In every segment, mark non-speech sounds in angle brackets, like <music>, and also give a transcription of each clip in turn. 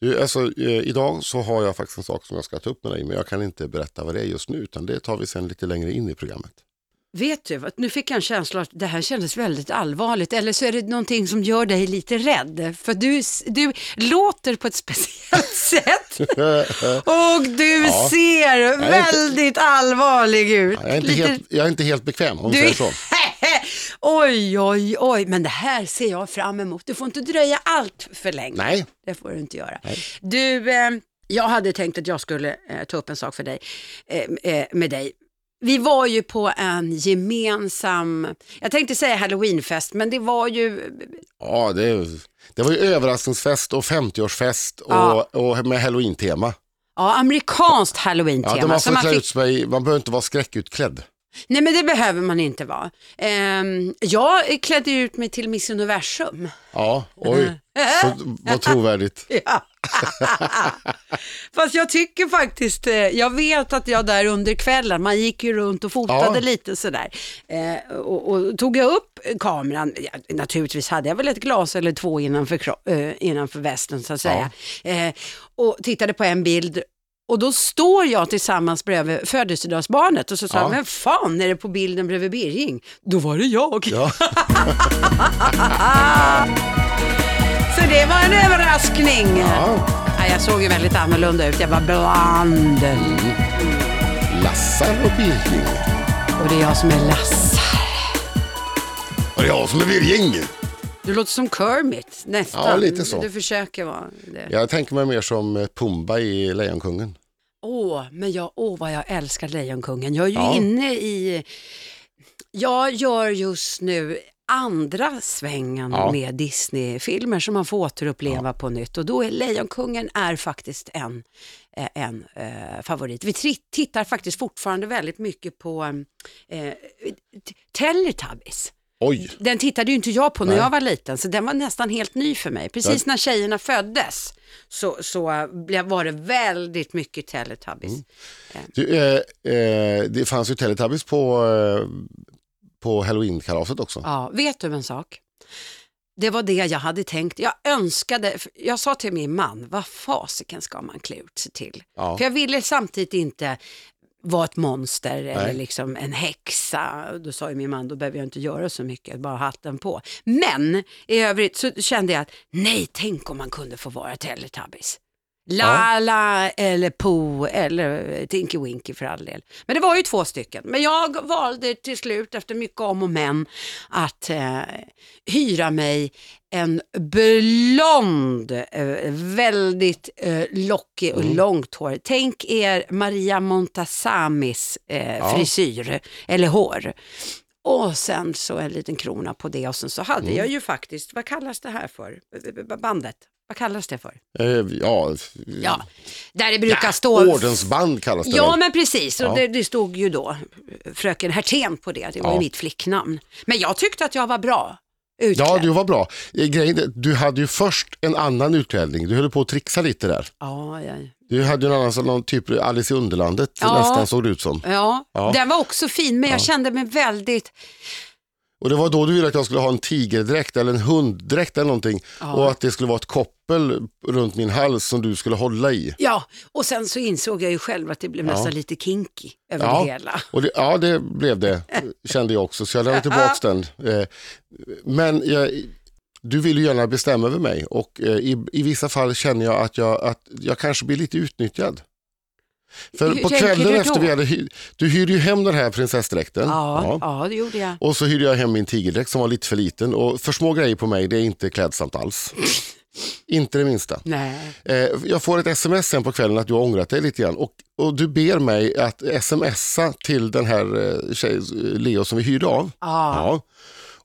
Du, alltså, eh, idag så har jag faktiskt en sak som jag ska ta upp med dig, men jag kan inte berätta vad det är just nu, utan det tar vi sen lite längre in i programmet. Vet du, nu fick jag en känsla att det här kändes väldigt allvarligt, eller så är det någonting som gör dig lite rädd. För du, du låter på ett speciellt <laughs> sätt <laughs> och du Ja. ser är inte- väldigt allvarlig ut. Jag är inte, Lite- helt, jag är inte helt bekväm om Du- säger så. <laughs> oj, oj, oj, men det här ser jag fram emot. Du får inte dröja allt för länge. Nej, Det får du inte göra. Nej. Du, eh, jag hade tänkt att jag skulle eh, ta upp en sak för dig, eh, eh, med dig. Vi var ju på en gemensam, jag tänkte säga halloweenfest, men det var ju, ja, det, det var ju överraskningsfest och 50-årsfest och, Ja. och med halloween-tema. ja, amerikanskt Ja, halloween-tema. där man får klä fick, ut sig, man behöver inte vara skräckutklädd. Nej men det behöver man inte vara. Ehm, jag klädde ut mig till Miss Universum. Ja, oj, så, vad trovärdigt. <laughs> Ja. <laughs> Fast jag tycker faktiskt, eh, jag vet att jag där under kvällen, man gick ju runt och fotade Ja. lite sådär. Eh, och, och tog jag upp kameran, ja, naturligtvis hade jag väl ett glas eller två innanför, eh, innanför västen så att säga. Eh, och tittade på en bild och då står jag tillsammans bredvid födelsedagsbarnet och så sa Ja. men fan är det på bilden bredvid Birging? Då var det jag. Ja, <laughs> Så det var en överraskning. ja. Ja, jag såg ju väldigt annorlunda ut, jag var bland. Lassar och Birging. Och det är jag som är Lasse. Och det är jag som är Birging. Du låter som Kermit, nästan. Ja, lite så. Du försöker vara det. Jag tänker mig mer som eh, Pumba i Lejonkungen. Åh, men jag, åh vad jag älskar Lejonkungen. Jag är ju Ja. inne i, jag gör just nu andra svängen Ja. med Disney-filmer som man får återuppleva på nytt och då är Lejonkungen är faktiskt en, eh, en eh, favorit. Vi tittar faktiskt fortfarande väldigt mycket på eh, t- Teletubbies. Oj, Den tittade ju inte jag på när Nej. jag var liten, så den var nästan helt ny för mig. Precis när tjejerna föddes så, så var det väldigt mycket Teletubbies. Mm. du, eh, eh, det fanns ju Teletubbies på, eh, på Halloween-kalaset också. Ja, vet du en sak? Det var det jag hade tänkt. Jag önskade, jag sa till min man, vad fasiken ska man klä ut sig till? Ja. För jag ville samtidigt inte vara ett monster eller Nej. liksom en häxa. Då sa ju min man, då behöver jag inte göra så mycket, bara hatten på. Men i övrigt så kände jag att nej, tänk om man kunde få vara Teletubbies. Lala eller Po eller Tinky Winky för all del. Men det var ju två stycken. Men jag valde till slut efter mycket om och men att eh, hyra mig en blond, eh, väldigt eh, lockig och långt hår. Tänk er Maria Montazamis eh, Ja. frisyr eller hår. Och sen så en liten krona på det och sen så hade jag ju faktiskt, vad kallas det här för? Bandet, vad kallas det för? Eh, ja, Ja, där det brukar stå... ordensband kallas det Ja väl? men precis, och Ja. det, det stod ju då fröken Hertén på det, det var ju Ja. mitt flicknamn. Men jag tyckte att jag var bra utklädd. Ja, du var bra. Eh, Grejen, är, du hade ju först en annan utklädning. Du höll på att trixa lite där. Ja, ja, Du hade ju en annan, någon typ Alice i Underlandet Ja. nästan såg det ut som. ja. Ja. den var också fin men jag Ja. kände mig väldigt, Och det var då du ville att jag skulle ha en tigerdräkt eller en hunddräkt eller någonting. Ja. Och att det skulle vara ett koppel runt min hals som du skulle hålla i. ja, och sen så insåg jag ju själv att det blev Ja. nästan lite kinky över Ja. det hela. Och det, ja, det blev det, kände jag också. Så jag lämnade tillbaka <laughs> den. Eh, Men jag, du vill ju gärna bestämma över mig och eh, i, i vissa fall känner jag att jag, att jag kanske blir lite utnyttjad. För Hur på kvällen efter vi hade du hyrde ju hem den här prinsessdräkten. Ja, ja. det gjorde jag. Och så hyrde jag hem min tigerdräkt som var lite för liten och för små grejer på mig det är inte klädsamt alls. inte det minsta. Nej. Eh, jag får ett sms sen på kvällen att du har ångrat dig lite grann och, och du ber mig att smsa till den här eh, tjej, Leo som vi hyrde av. Ja. Ja.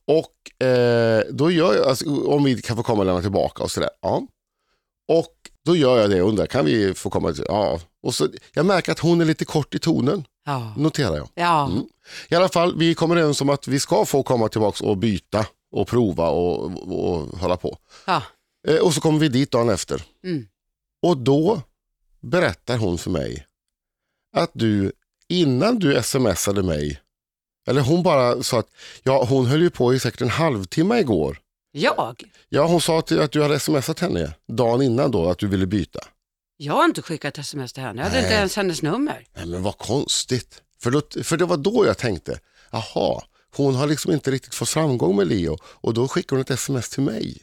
Och eh, då gör jag, alltså, om vi kan få komma och lämna tillbaka och sådär. Ja. Och då gör jag det och undrar, kan vi få komma? till- Ja. Och så, jag märker att hon är lite kort i tonen, Ja. noterar jag. Ja. Mm. I alla fall, vi kommer överens om att vi ska få komma tillbaka och byta och prova och, och, och hålla på. Ja. Eh, och så kommer vi dit dagen efter. Mm. Och då berättar hon för mig att du, innan du smsade mig, eller hon bara sa att ja, hon höll ju på i säkert en halvtimme igår Jag? Ja, hon sa till att du hade smsat henne dagen innan då att du ville byta. Jag har inte skickat sms till henne. Jag hade Nej. inte ens hennes nummer. Nej, men vad konstigt. För, då, för det var då jag tänkte, aha, hon har liksom inte riktigt fått framgång med Leo och då skickar hon ett sms till mig.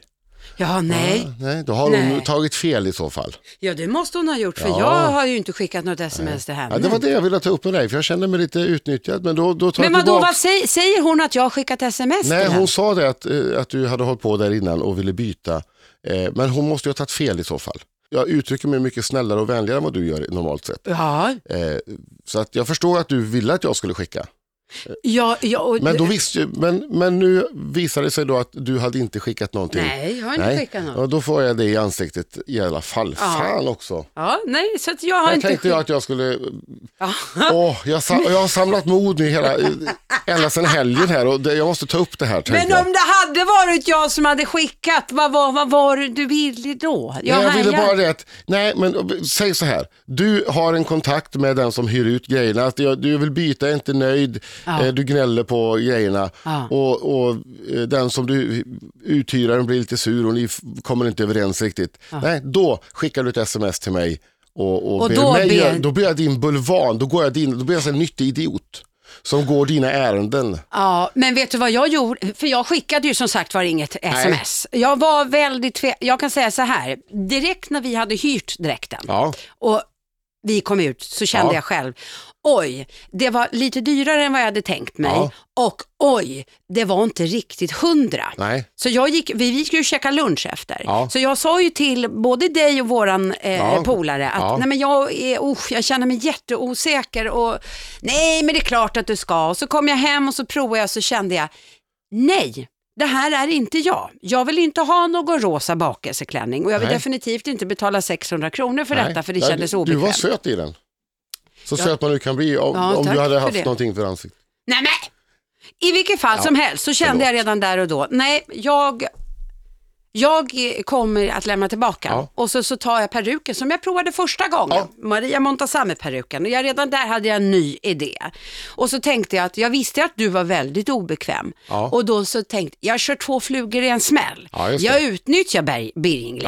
Ja, nej. Ah, nej då har hon Nej. tagit fel i så fall. Ja, det måste hon ha gjort, för Ja. jag har ju inte skickat något sms till henne. Ja, det var det jag ville ta upp med dig, för jag kände mig lite utnyttjad. Men då, då tar Men vadå, tillbaka. vad säger, säger hon att jag har skickat sms Nej, hon henne? sa det att, eh, att du hade hållit på där innan och ville byta. Eh, men hon måste ju ha tagit fel i så fall. Jag uttrycker mig mycket snällare och vänligare än vad du gör normalt sett. Ja, Eh, så att jag förstår att du ville att jag skulle skicka. Ja, ja och, Men, då visste, men, men nu visade det sig då att du hade inte skickat någonting. Nej, jag har inte skickat något. Ja, då får jag det i ansiktet i alla fall. Ja. Fan också. Ja, nej, så att jag har Här inte tänkte jag att jag skulle... Ja. Åh, jag, sam, jag har samlat mod nu hela, ända sedan helgen här och det, jag måste ta upp det här. Men jag. om det hade varit jag som hade skickat, vad var, vad var du ville då? Nej, jag ville bara det att, nej men säg så här, du har en kontakt med den som hyr ut grejerna, att jag, du vill byta, är inte nöjd, Ja. eh, du gnäller på grejerna Ja. och, och eh, den som du uthyraren blir lite sur och ni kommer inte överens riktigt. Nej, då skickar du ett sms till mig och, och, Och då mig, ber- då blir jag din bulvan, då, går jag din, då blir jag en nyttig idiot som går dina ärenden. Ja, men vet du vad jag gjorde? För jag skickade ju som sagt var inget sms. Jag var väldigt tve... Jag kan säga så här, direkt när vi hade hyrt dräkten Ja, och vi kom ut så kände Ja. jag själv, oj, det var lite dyrare än vad jag hade tänkt mig Ja. och oj, det var inte riktigt hundra. nej, Så jag gick, vi, vi skulle ju käka lunch efter. Ja. Så jag sa ju till både dig och våran eh, Ja. polare att Ja. nej, men jag, är, usch, jag känner mig jätteosäker och nej men det är klart att du ska. Och så kom jag hem och så provade jag och så kände jag nej. Det här är inte jag. Jag vill inte ha någon rosa bakelseklänning och jag vill Nej. definitivt inte betala 600 kronor för nej. detta för det Nej, kändes du, du obekvämt. var söt i den. Så Ja. söt man nu kan bli om, Ja, om du hade haft det. någonting för ansiktet. Nej men, i vilket fall som helst så kände jag redan där och då, nej jag, jag kommer att lämna tillbaka. Ja. Och så, så tar jag peruken som jag provade första gången, Ja. Maria Montazami-peruken. Och jag, redan där hade jag en ny idé. Och så tänkte jag att jag visste att du var väldigt obekväm. Ja. Och då så tänkte jag, jag kör två flugor i en smäll. Jag utnyttjar Ber- Birging lite.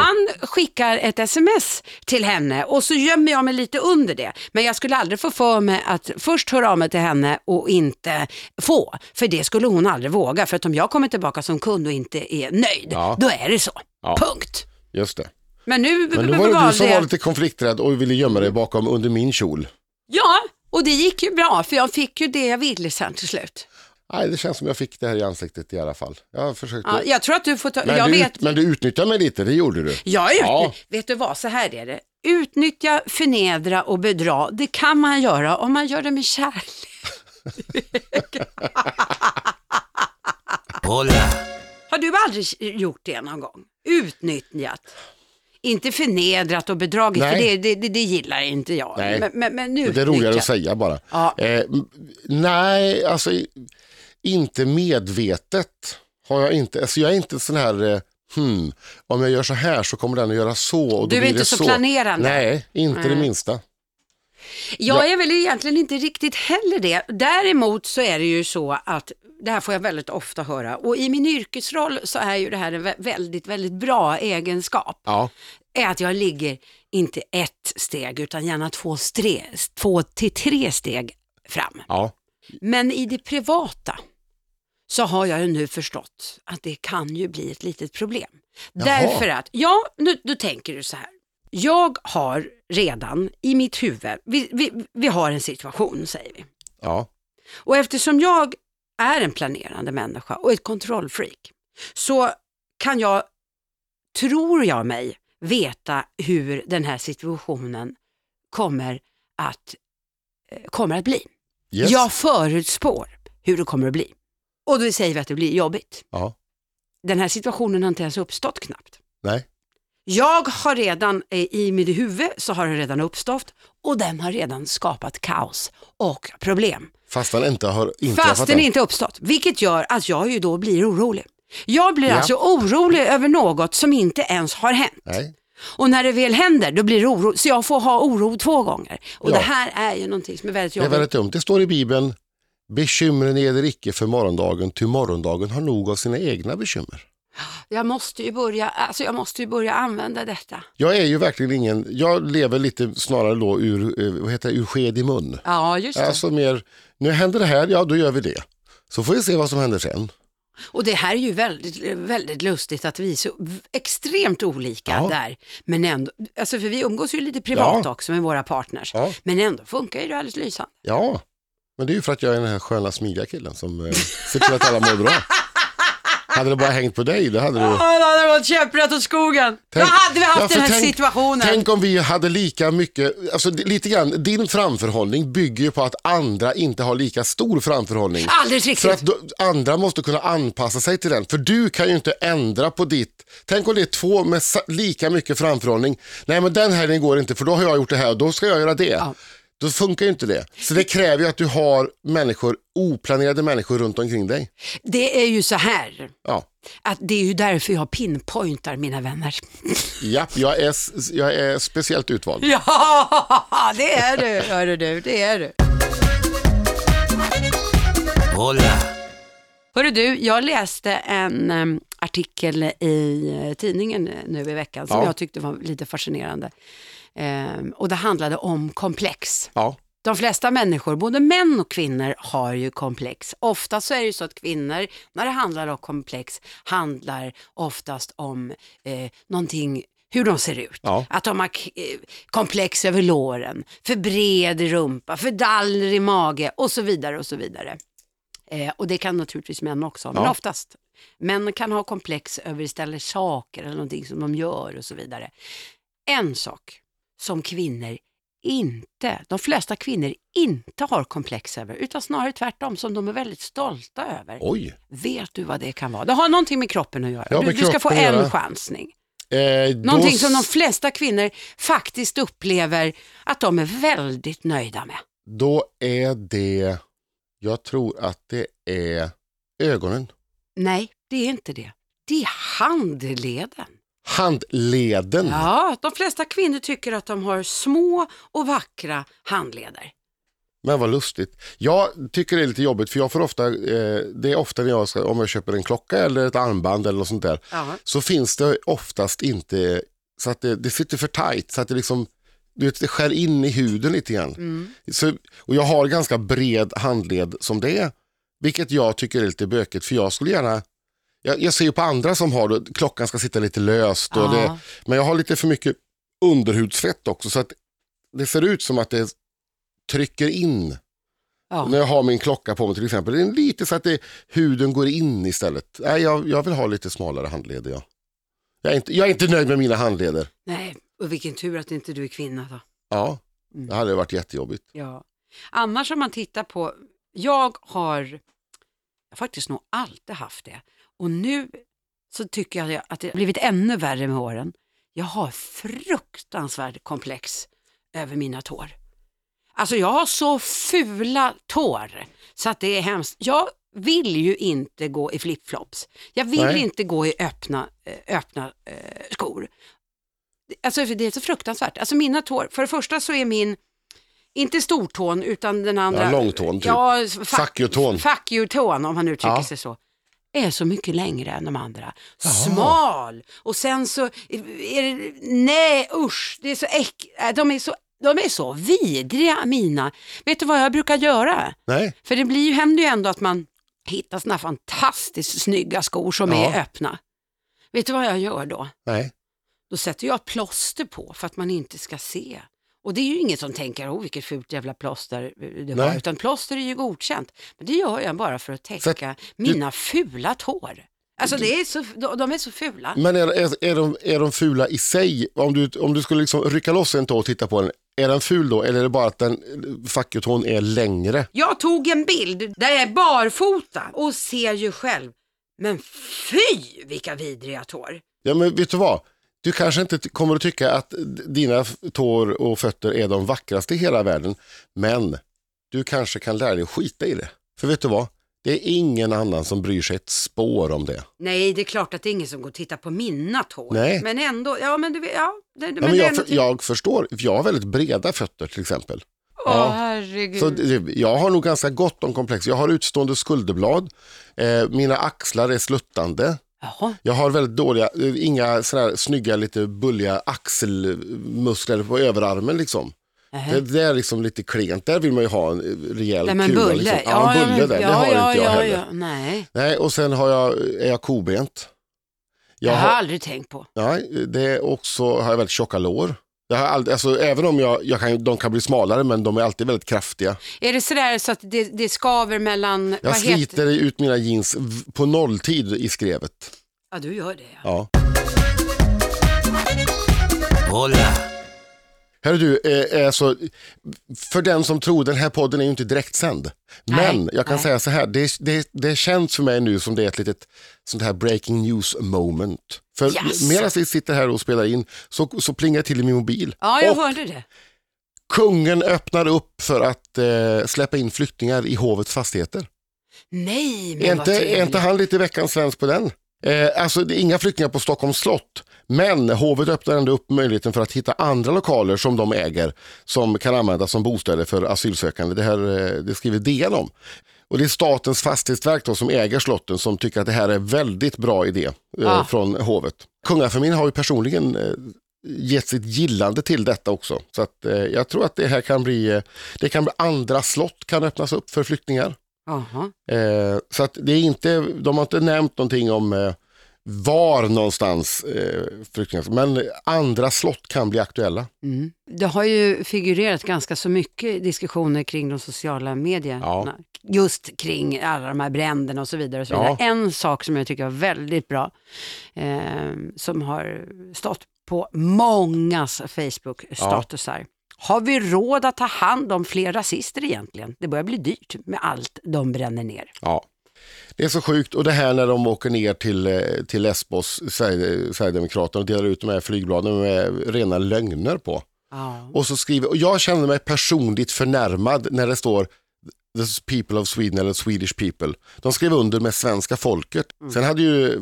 Han skickar ett sms till henne och så gömmer jag mig lite under det. Men jag skulle aldrig få för mig att först höra av mig till henne och inte få. För det skulle hon aldrig våga. För att om jag kommer tillbaka som kund och inte är nöjd, Ja. då är det så. Ja. Punkt. Just det. Men nu Men nu var det du som var lite konflikträdd och ville gömma dig bakom under min kjol. Ja, och det gick ju bra för jag fick ju det jag ville sen till slut. Nej, det känns som jag fick det här i ansiktet i alla fall. Jag försökte. Ja, jag tror att du får ta, men, jag du, vet, men du utnyttjade mig lite, det gjorde du. jag utny- Ja. vet du vad, så här är det. Utnyttja, förnedra och bedra, det kan man göra om man gör det med kärlek. <laughs> Har du aldrig gjort det någon gång? Utnyttjat? Inte förnedrat och bedragit, Nej. för det, det, det, det gillar inte jag. Nej. Men, men, men Det är roligare att utnyttjat. säga bara. Ja. Eh, nej, alltså inte medvetet har jag inte. Alltså jag är inte sån här, eh, hmm, om jag gör så här så kommer den att göra så. Och Du är inte det så planerande. Nej, inte det Nej. minsta. Jag är väl egentligen inte riktigt heller det. Däremot så är det ju så att det här får jag väldigt ofta höra och i min yrkesroll så är ju det här en vä- väldigt, väldigt bra egenskap. Ja, Är att jag ligger inte ett steg utan gärna två, stre, två till tre steg fram. ja, Men i det privata så har jag ju nu förstått att det kan ju bli ett litet problem. Jaha. Därför att, ja, nu, då tänker du så här. Jag har redan i mitt huvud, vi, vi, vi har en situation säger vi. ja, Och eftersom jag är en planerande människa och ett kontrollfreak så kan jag, tror jag mig, veta hur den här situationen kommer att, eh, kommer att bli. yes. Jag förutspår hur det kommer att bli. Och då säger vi att det blir jobbigt. ja, Den här situationen har inte ens uppstått knappt. nej, Jag har redan, eh, i mitt huvud så har det redan uppstått och den har redan skapat kaos och problem. fast den inte har inträffat Fast den än. inte uppstått, vilket gör att jag ju då blir orolig. Jag blir Ja. alltså orolig över något som inte ens har hänt. Nej, Och när det väl händer, då blir det oro. Så jag får ha oro två gånger. Och Ja. det här är ju någonting som är väldigt det är jobbigt. väldigt dumt. Det står i Bibeln, bekymren eder icke för morgondagen, ty morgondagen har nog av sina egna bekymmer. Jag måste ju börja, alltså jag måste ju börja använda detta. Jag är ju verkligen ingen, jag lever lite snarare då ur, eh, vad heter det, ur sked i mun. Ja, just det. Alltså mer, nu händer det här, ja då gör vi det. Så får vi se vad som händer sen. Och det här är ju väldigt, väldigt lustigt att vi är så extremt olika Ja. där. Men ändå, alltså för vi umgås ju lite privat Ja. också med våra partners. Ja. Men ändå funkar ju det alldeles lysande. Ja, men det är ju för att jag är den här sköna smidiga killen som eh, ser till att alla mår bra. <laughs> Hade det bara hängt på dig, då hade du... Ja, då hade det gått käpprätt åt skogen. då hade vi haft Ja, den här tänk- situationen. Tänk om vi hade lika mycket, alltså lite grann, din framförhållning bygger ju på att andra inte har lika stor framförhållning. Alldeles riktigt. För att då, andra måste kunna anpassa sig till den. För du kan ju inte ändra på ditt. Tänk om det är två med lika mycket framförhållning. Nej men den helgen går inte för då har jag gjort det här och då ska jag göra det. Ja. Då funkar ju inte det. Så det kräver ju att du har människor, oplanerade människor runt omkring dig. Det är ju så här, Ja, att det är ju därför jag pinpointar mina vänner. <laughs> Japp, jag är, jag är speciellt utvald. Ja, <laughs> det är du, hörru du, det är du. Hola. Hörru du, jag läste en artikel i eh, tidningen nu i veckan som Ja. jag tyckte var lite fascinerande. Ehm, och det handlade om komplex. Ja, De flesta människor, både män och kvinnor, har ju komplex. Ofta så är det ju så att kvinnor, när det handlar om komplex, handlar oftast om eh, någonting hur de ser ut. Ja. Att de har eh, komplex över låren, för bred rumpa, för dallrig mage och så vidare och så vidare. Eh, och det kan naturligtvis män också ha, men Ja. oftast. Män kan ha komplex över istället saker eller någonting som de gör och så vidare. En sak som kvinnor inte, de flesta kvinnor inte har komplex över, utan snarare tvärtom, som de är väldigt stolta över. oj. Vet du vad det kan vara? Det har någonting med kroppen att göra. Ja, du, du ska få en göra. chansning. Eh, då Någonting s- som de flesta kvinnor faktiskt upplever att de är väldigt nöjda med. Då är det, jag tror att det är ögonen. Nej, det är inte det. Det är handleden. Handleden. Ja, de flesta kvinnor tycker att de har små och vackra handleder. Men vad lustigt. Jag tycker det är lite jobbigt för jag får ofta, eh, det är ofta när jag ska, om jag köper en klocka eller ett armband eller något sånt där, Ja. så finns det oftast inte, så att det, det sitter för tight så att det liksom, du vet, det skär in i huden lite grann. Mm. Så, och jag har ganska bred handled som det är, vilket jag tycker är lite bökigt för jag skulle gärna jag, jag ser ju på andra som har det, klockan ska sitta lite löst, och Ja. det, men jag har lite för mycket underhudsfett också så att det ser ut som att det trycker in Ja. när jag har min klocka på mig till exempel. Det är lite så att det, huden går in istället. Nej, jag, jag vill ha lite smalare handleder. Jag. Jag, är inte, jag är inte nöjd med mina handleder. Nej, och vilken tur att inte du är kvinna då. Ja, Mm. det hade varit jättejobbigt. Ja. Annars om man tittar på, jag har, faktiskt nog alltid haft det. Och nu så tycker jag att det har blivit ännu värre med åren. Jag har fruktansvärt komplex över mina tår. Alltså jag har så fula tår så att det är hemskt. Jag vill ju inte gå i flipflops. Jag vill Nej. inte gå i öppna, eh, öppna eh, skor. Alltså det är så fruktansvärt. Alltså mina tår, för det första så är min, inte stortån utan den andra. Ja, långtån, typ. Ja, Fuck you-tån. Fuck you-tån om man uttrycker Ja. sig så. Är så mycket längre än de andra. Smal och sen så är det, nej usch, det är så äck, äh, de är så, de är så vidriga mina. Vet du vad jag brukar göra? Nej, För det blir ju, händer ju ändå att man hittar såna här fantastiskt snygga skor som Ja. är öppna. Vet du vad jag gör då? nej. Då sätter jag plåster på för att man inte ska se. Och det är ju ingen som tänker, oh vilket fult jävla plåster du har, Nej. utan plåster är ju godkänt. Men det gör jag bara för att täcka att mina fula tår. Alltså det är så, de är så fula. Men är, är, är, de, är de fula i sig? Om du, om du skulle liksom rycka loss en tå och titta på den, är den ful då? Eller är det bara att den fuck you-tån är längre? Jag tog en bild där jag är barfota och ser ju själv, men fy vilka vidriga tår. Ja men vet du vad? Du kanske inte kommer att tycka att dina tår och fötter är de vackraste i hela världen. Men du kanske kan lära dig att skita i det. För vet du vad? Det är ingen annan som bryr sig ett spår om det. Nej, det är klart att det är ingen som går och tittar på mina tår. Nej. Men ändå, ja men du ja. Det, Ja, men men jag, någonting- jag förstår, för jag har väldigt breda fötter till exempel. Åh ja. herregud. Så jag har nog ganska gott om komplex. Jag har utstående skulderblad, eh, mina axlar är sluttande. Jaha. Jag har väldigt dåliga, inga sådana här snygga, lite bulliga axelmuskler på överarmen liksom. Det, det är liksom lite klent, där vill man ju ha en rejäl Nej, men kula. bulle. Liksom. Ja, en bulle där, det har ja, inte jag ja, heller. ja. Nej, Nej, och sen har jag, är jag kobent. det Jag har jag har, aldrig tänkt på. nej, det är också, har jag väldigt tjocka lår. Jag har aldrig, alltså, även om jag, jag kan, de kan bli smalare, men de är alltid väldigt kraftiga. Är det sådär så att det, det skaver mellan... Jag vad heter- sliter ut mina jeans på nolltid i skrevet. Ja, du gör det. Ja. Ja. Hola. Hörru du, eh, alltså, för den som tror, den här podden är ju inte direktsänd. Men Nej, jag kan nej. säga så här, det, det, det känns för mig nu som det är ett litet sånt här breaking news moment. För Jaså. medan vi sitter här och spelar in så, så plingar till i min mobil. Ja, jag och hörde det. kungen öppnar upp för att eh, släppa in flyktingar i hovets fastigheter. Nej, men Är vad inte, är trevligt. inte han lite veckans svensk på den? Eh, alltså det är inga flyktingar på Stockholms slott. Men hovet öppnar ändå upp möjligheten för att hitta andra lokaler som de äger som kan användas som bostäder för asylsökande. Det, här, eh, det skriver DN om. Och det är Statens fastighetsverk då, som äger slotten som tycker att det här är en väldigt bra idé eh, Ah. från hovet. Kungafamiljen har ju personligen eh, gett sitt gillande till detta också. Så att, eh, jag tror att det här kan bli, eh, det kan bli andra slott kan öppnas upp för flyktingar. Jaha. Eh, så att det är inte, de har inte nämnt någonting om eh, var någonstans eh, flyktingar, men andra slott kan bli aktuella. Mm. Det har ju figurerat ganska så mycket diskussioner kring de sociala medierna. Ja. Just kring alla de här bränderna och så vidare. Och så Ja. vidare. En sak som jag tycker var väldigt bra, eh, som har stått på mångas Facebook-statusar. Har vi råd att ta hand om fler rasister egentligen? Det börjar bli dyrt med allt de bränner ner. Ja. Det är så sjukt och det här när de åker ner till, eh, till Lesbos, Sverige- Sverigedemokraterna och delar ut de här flygbladen med rena lögner på. Ja. Och så skriver, och jag känner mig personligt förnärmad när det står The people of Sweden eller Swedish people. De skrev under med svenska folket. Sen hade ju,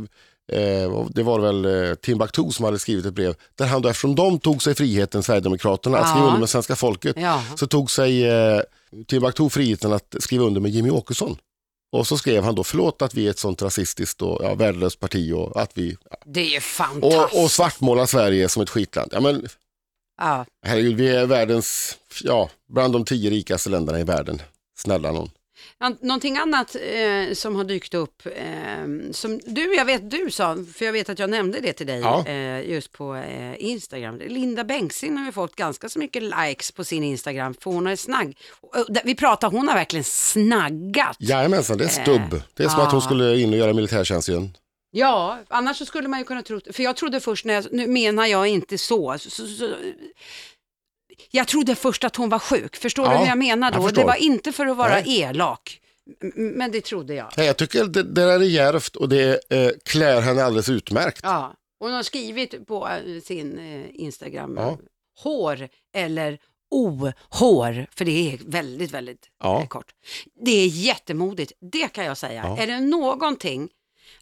eh, det var väl eh, Timbuktu som hade skrivit ett brev där han då, eftersom de tog sig friheten, Sverigedemokraterna, att skriva Ja. under med svenska folket, Ja. så tog sig eh, Timbuktu friheten att skriva under med Jimmy Åkesson. Och så skrev han då, förlåt att vi är ett sånt rasistiskt och ja, värdelöst parti och att vi, Det är ju fantastiskt. och, och svartmålar Sverige som ett skitland. Ja, men Ja. Herregud, vi är världens, ja, bland de tio rikaste länderna i världen. Snälla någon. Nå- Någonting annat eh, som har dykt upp, eh, som du, jag vet du sa, för jag vet att jag nämnde det till dig Ja. eh, just på eh, Instagram. Linda Bengtzing har ju fått ganska så mycket likes på sin Instagram, för hon är snagg. Och, och, där- vi pratar, hon har verkligen snaggat. Jajamensan, det är stubb. Det är som ja. att hon skulle in och göra militärtjänst igen. Ja, annars så skulle man ju kunna tro, för jag trodde först, när jag, nu menar jag inte så, så, så jag trodde först att hon var sjuk, förstår Ja, du hur jag menar jag då? förstår. det var inte för att vara Nej. elak, men det trodde jag. Nej, jag tycker det, det där är djärvt och det eh, klär henne alldeles utmärkt. Ja, hon har skrivit på eh, sin eh, Instagram, Ja. eh, hår eller ohår, för det är väldigt, väldigt Ja. eh, kort. Det är jättemodigt, det kan jag säga. Ja. Är det någonting,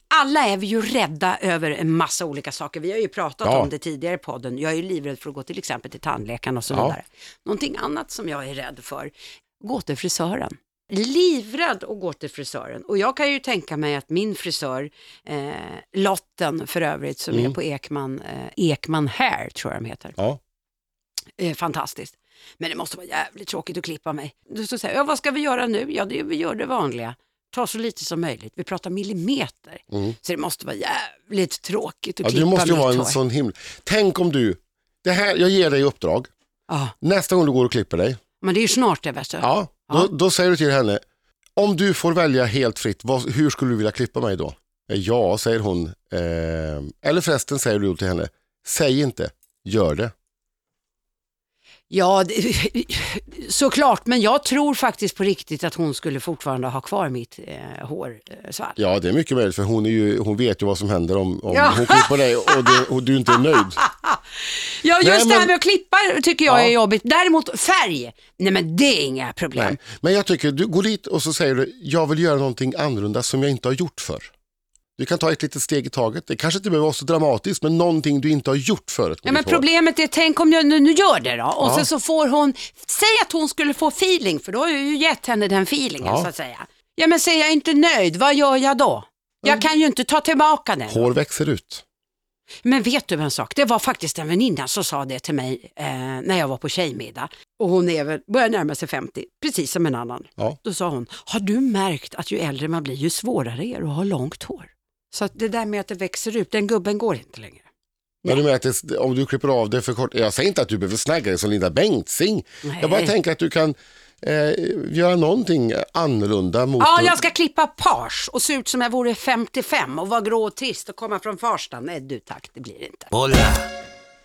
alla är vi ju rädda över en massa olika saker. Vi har ju pratat Ja. om det tidigare i podden. Jag är ju livrädd för att gå till exempel till tandläkaren och så Ja. vidare. Någonting annat som jag är rädd för, gå till frisören. Livrädd att gå till frisören. Och jag kan ju tänka mig att min frisör, eh, Lotten för övrigt, som Mm. är på Ekman, eh, Ekman Hair tror jag de heter. Ja. Eh, fantastiskt. Men det måste vara jävligt tråkigt att klippa mig. Du så säger, ja, vad ska vi göra nu? Ja, det, vi gör det vanliga. Ta så lite som möjligt. Vi pratar millimeter. Mm. Så det måste vara jävligt tråkigt att Ja, klippa du måste ju vara en hår. sån himla... Tänk om du, det här, jag ger dig uppdrag, Ja, nästa gång du går och klipper dig, men det är ju snart det värsta. ja, Ja. Då, då säger du till henne, om du får välja helt fritt, vad, hur skulle du vilja klippa mig då? Eh, Ja, säger hon. Eh, eller förresten säger du till henne, säg inte, gör det. Ja, det, <laughs> såklart, men jag tror faktiskt på riktigt att hon skulle fortfarande ha kvar mitt eh, hårsvall. Ja, det är mycket möjligt för hon, är ju, hon vet ju vad som händer om, om Ja. hon klipper dig och, det, och du inte är nöjd. <laughs> Ja, just Nej, det här men- med att klippa tycker jag Ja. är jobbigt. Däremot färg, nej men det är inga problem. Nej. Men jag tycker, du går dit och så säger du, jag vill göra någonting annorlunda som jag inte har gjort för. Du kan ta ett litet steg i taget. Det kanske inte behöver vara så dramatiskt, men någonting du inte har gjort förut. Ja, men problemet är, tänk om jag nu, nu gör det då och Ja. sen så får hon, säg att hon skulle få feeling, för då har jag ju gett henne den feelingen Ja. så att säga. Ja men säger jag inte nöjd, vad gör jag då? Jag kan ju inte ta tillbaka den. Hår växer ut. Men vet du en sak? Det var faktiskt en väninna som sa det till mig eh, när jag var på tjejmiddag. Och hon är väl, börjar närma sig 50, precis som en annan. Ja. Då sa hon, har du märkt att ju äldre man blir ju svårare är det att ha långt hår? Så att det där med att det växer ut, den gubben går inte längre. Men du menar att det, om du klipper av det för kort, jag säger inte att du behöver snagga dig som Linda Bengtzing. Nej. Jag bara tänker att du kan eh, göra någonting annorlunda mot... Ja, jag ska klippa page och se ut som jag vore 55 och vara grå och trist och komma från Farsta. Nej du tack, det blir det inte.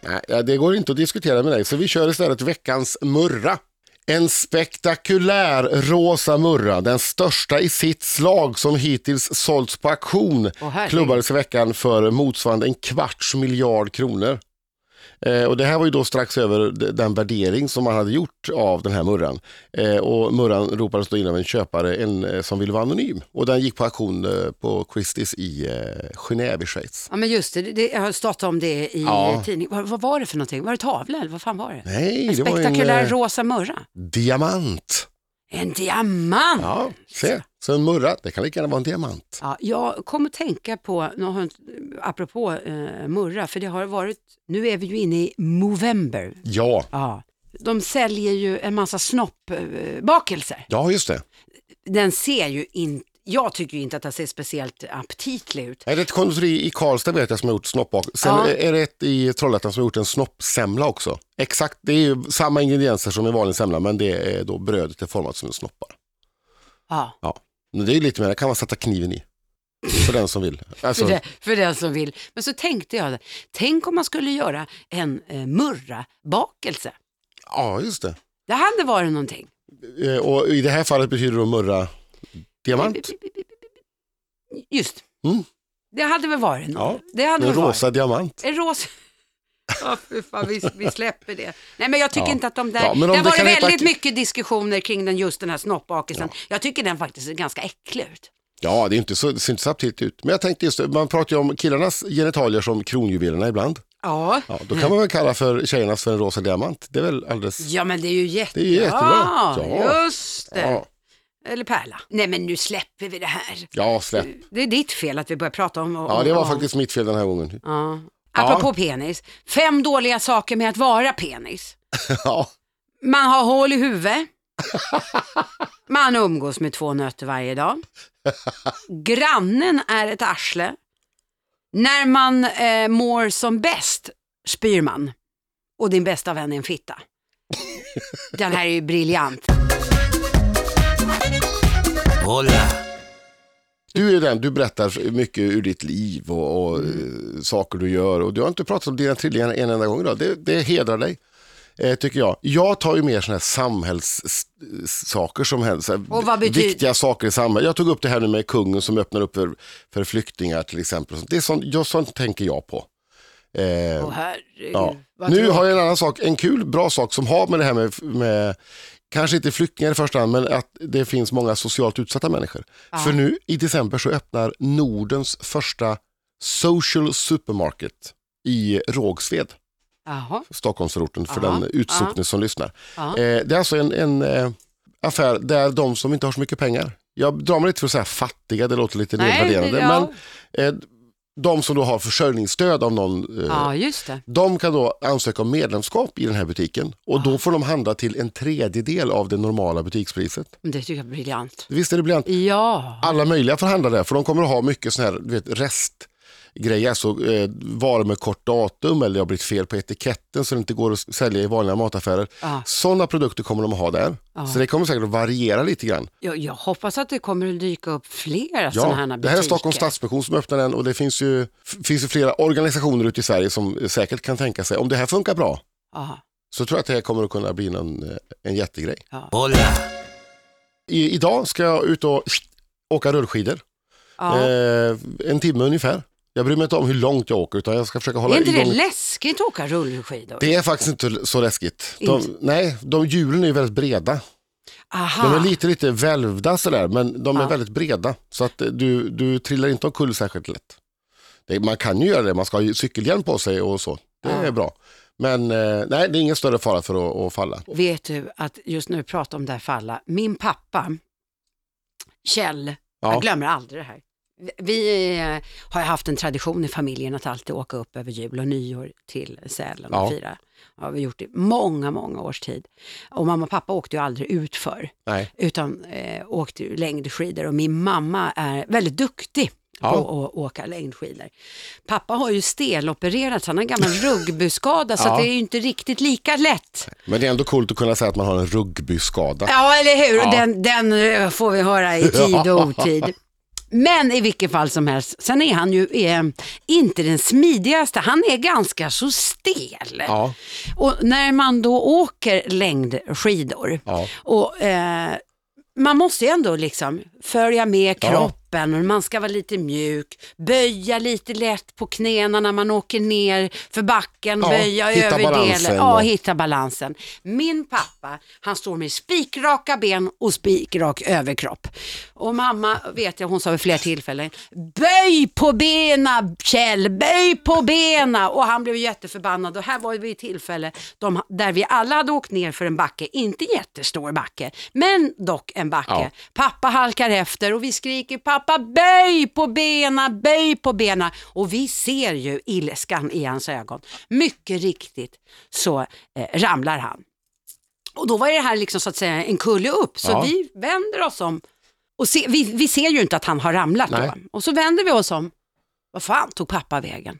Nej, ja, det går inte att diskutera med dig, så vi kör istället veckans murra. En spektakulär rosa murra, den största i sitt slag som hittills sålts på auktion, herregud. klubbades i veckan för motsvarande en kvarts miljard kronor. Eh, och det här var ju då strax över den värdering som man hade gjort av den här murran. Eh, och murran ropades då in av en köpare en, eh, som ville vara anonym. Och den gick på auktion på Christie's i eh, Genève i Schweiz. Ja men just det, det jag har stått om det i Ja. tidningen. Vad, vad var det för någonting? Var det tavla eller vad fan var det? Nej, en det var en spektakulär rosa murra. diamant. En diamant! Ja, se. Så en murra, det kan lika gärna vara en diamant. Ja, jag kommer att tänka på, apropå eh, murra, för det har varit, nu är vi ju inne i Movember. Ja, Ja. De säljer ju en massa snoppbakelser. ja just det. Den ser ju inte, jag tycker ju inte att den ser speciellt aptitlig ut. Är det ett konditori i Karlstad vet jag som har gjort snoppbak. Sen Ja. är det ett i Trollhättan som har gjort en snoppsemla också. Exakt, det är ju samma ingredienser som i vanlig semla men det är då brödet är format som en snoppar. Ja, Ja. Men det är ju lite mer, det kan man sätta kniven i. För den som vill. Alltså, för, det, för den som vill. Men så tänkte jag, tänk om man skulle göra en eh, murra-bakelse. Ja, just det. Det hade varit någonting. Eh, Och i det här fallet betyder då murra diamant. Just. Mm. Det hade väl varit något. Ja, det hade En rosa varit. diamant. En rosa. <laughs> Ja, fy fan, vi, vi släpper det. Nej, men jag tycker Ja. inte att de där... Ja, men det varit kan heta- väldigt mycket diskussioner kring den, just den här snoppbakelsen. Jag tycker den faktiskt är ganska äcklig ut. Ja, det, är inte så, det ser inte så aptitligt ut. Men jag tänkte just man pratar ju om killarnas genitalier som kronjuvelerna ibland. Ja. Ja, då kan man väl kalla för tjejernas för en rosa diamant. Det är väl alldeles... Ja, men det är ju jätte... Det är jättebra. Ja, Ja. just det. Ja, Eller pärla. Nej, men nu släpper vi det här. ja släpp. Det är ditt fel att vi börjar prata om... Ja, det var om- faktiskt mitt fel den här gången. Ja. Apropå penis. Fem dåliga saker med att vara penis. <laughs> Ja, Man har hål i huvudet. Man umgås med två nötter varje dag. Grannen är ett arsle. När man eh, mår som bäst spyr man. Och din bästa vän är en fitta. Den här är ju briljant. Du är den, du berättar mycket ur ditt liv och, och eh, saker du gör. Och du har inte pratat om dina trillingar en enda gång idag. Det, det hedrar dig. Eh, tycker jag. Jag tar ju mer sådana här samhällssaker som betyder- Viktiga saker i samhället. Jag tog upp det här nu med kungen som öppnar upp för, för flyktingar till exempel. Det är sånt, ja, sånt tänker jag på. Eh, herregud. Ja. Nu har jag en annan sak, en kul, bra sak som har med det här med, med kanske inte flyktingar i första hand, men att det finns många socialt utsatta människor. För nu i december så öppnar Nordens första social supermarket i Rågsved, Jaha. Stockholmsförorten, för Aha. den utsocknes som lyssnar. Ja. Eh, det är alltså en, en eh, affär där de som inte har så mycket pengar, jag drar mig lite för att säga fattiga, det låter lite Nej, nedvärderande, ja. men eh, de som då har försörjningsstöd av någon eh, ja, just det. de kan då ansöka om medlemskap i den här butiken och då får de handla till en tredjedel av det normala butikspriset. Det tycker jag är briljant. Visst är det briljant? Ja. Alla möjliga får handla där för de kommer att ha mycket sån här du vet, restgrejer, alltså eh, varor med kort datum eller det har blivit fel på etiketten så det inte går att sälja i vanliga mataffärer. Ja. Sådana produkter kommer de att ha där. Så det kommer säkert att variera lite grann. Jag, jag hoppas att det kommer att dyka upp flera sådana här Ja, butiker. det här är Stockholms Stadsmission som öppnar den och det finns ju, finns ju flera organisationer ute i Sverige som säkert kan tänka sig, om det här funkar bra, Ja. så tror jag att det här kommer att kunna bli en, en jättegrej. Ja. I, idag ska jag ut och åka rullskidor. Ja. Eh, en timme ungefär. Jag bryr mig inte om hur långt jag åker utan jag ska försöka hålla är inte det igång. läskigt att åka rullskidor? Det är faktiskt inte så läskigt. De, Inte? nej, de hjulen är ju väldigt breda. Aha. De är lite, lite välvda sådär men de är Ja. väldigt breda. Så att du, du trillar inte omkull särskilt lätt. Det, man kan ju göra det, man ska ha cykelhjälm på sig och så. Det Ja. är bra. Men eh, nej, det är ingen större fara för att, att falla. Vet du att just nu pratar om det här falla. Min pappa, Kjell, Ja. jag glömmer aldrig det här. Vi eh, har haft en tradition i familjen att alltid åka upp över jul och nyår till Sälen och Ja. fira. Vi har gjort det i många, många års tid. Och mamma och pappa åkte ju aldrig utför Nej. utan eh, åkte ju längdskidor och min mamma är väldigt duktig Ja. på att åka längdskidor. Pappa har ju stelopererats, han har en gammal <laughs> rugbyskada så Ja. det är ju inte riktigt lika lätt. Men det är ändå coolt att kunna säga att man har en rugbyskada. Ja, eller hur? Ja. Den, den eh, får vi höra i <laughs> tid och otid. Men i vilket fall som helst, sen är han ju eh, inte den smidigaste, han är ganska så stel. Ja. Och när man då åker längdskidor Ja. och eh, man måste ju ändå liksom följa med Ja. Kroppen och man ska vara lite mjuk, böja lite lätt på knäna när man åker ner för backen, Ja, böja hitta över balansen delen. Ja, hitta balansen. Min pappa, han står med spikraka ben och spikrak överkropp. Och mamma, vet jag, hon sa vid flera tillfällen, böj på bena Kjell, böj på bena. Och han blev jätteförbannad och här var vi i tillfälle de, där vi alla hade åkt ner för en backe, inte jättestor backe, men dock en backe. Ja. Pappa halkar efter och vi skriker pappa böj på bena, böj på bena. Och vi ser ju ilskan i hans ögon. Mycket riktigt så eh, ramlar han. Och då var det här liksom så att säga en kulle upp, så Ja. vi vänder oss om och se, vi, vi ser ju inte att han har ramlat Nej. då. Och så vänder vi oss om, vad fan tog pappa vägen?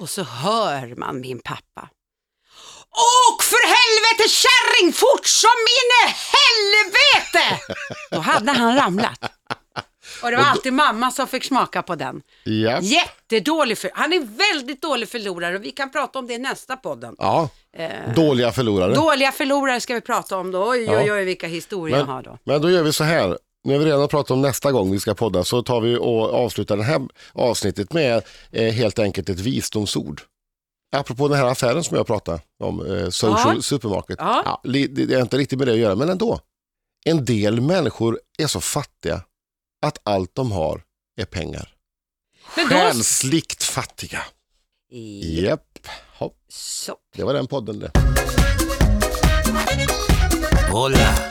Och så hör man min pappa. Åk för helvete kärring fort som inne helvete! Då hade han ramlat. Och det var alltid mamma som fick smaka på den. Ja. Jättedålig för, han är väldigt dålig förlorare och vi kan prata om det i nästa podden. ja. Eh, Dåliga förlorare. dåliga förlorare ska vi prata om då. Oj, Ja. oj, oj, vilka historier jag har då. Men då gör vi så här. När vi redan har pratat om nästa gång vi ska podda så tar vi och avslutar det här avsnittet med eh, helt enkelt ett visdomsord. Apropå den här affären som jag pratade om, eh, Social Ja. Supermarket. Ja. li- det det är inte riktigt med det att göra, men ändå. En del människor är så fattiga att allt de har är pengar. Men då- Själsligt fattiga. Japp, så. det var den podden det. Hola.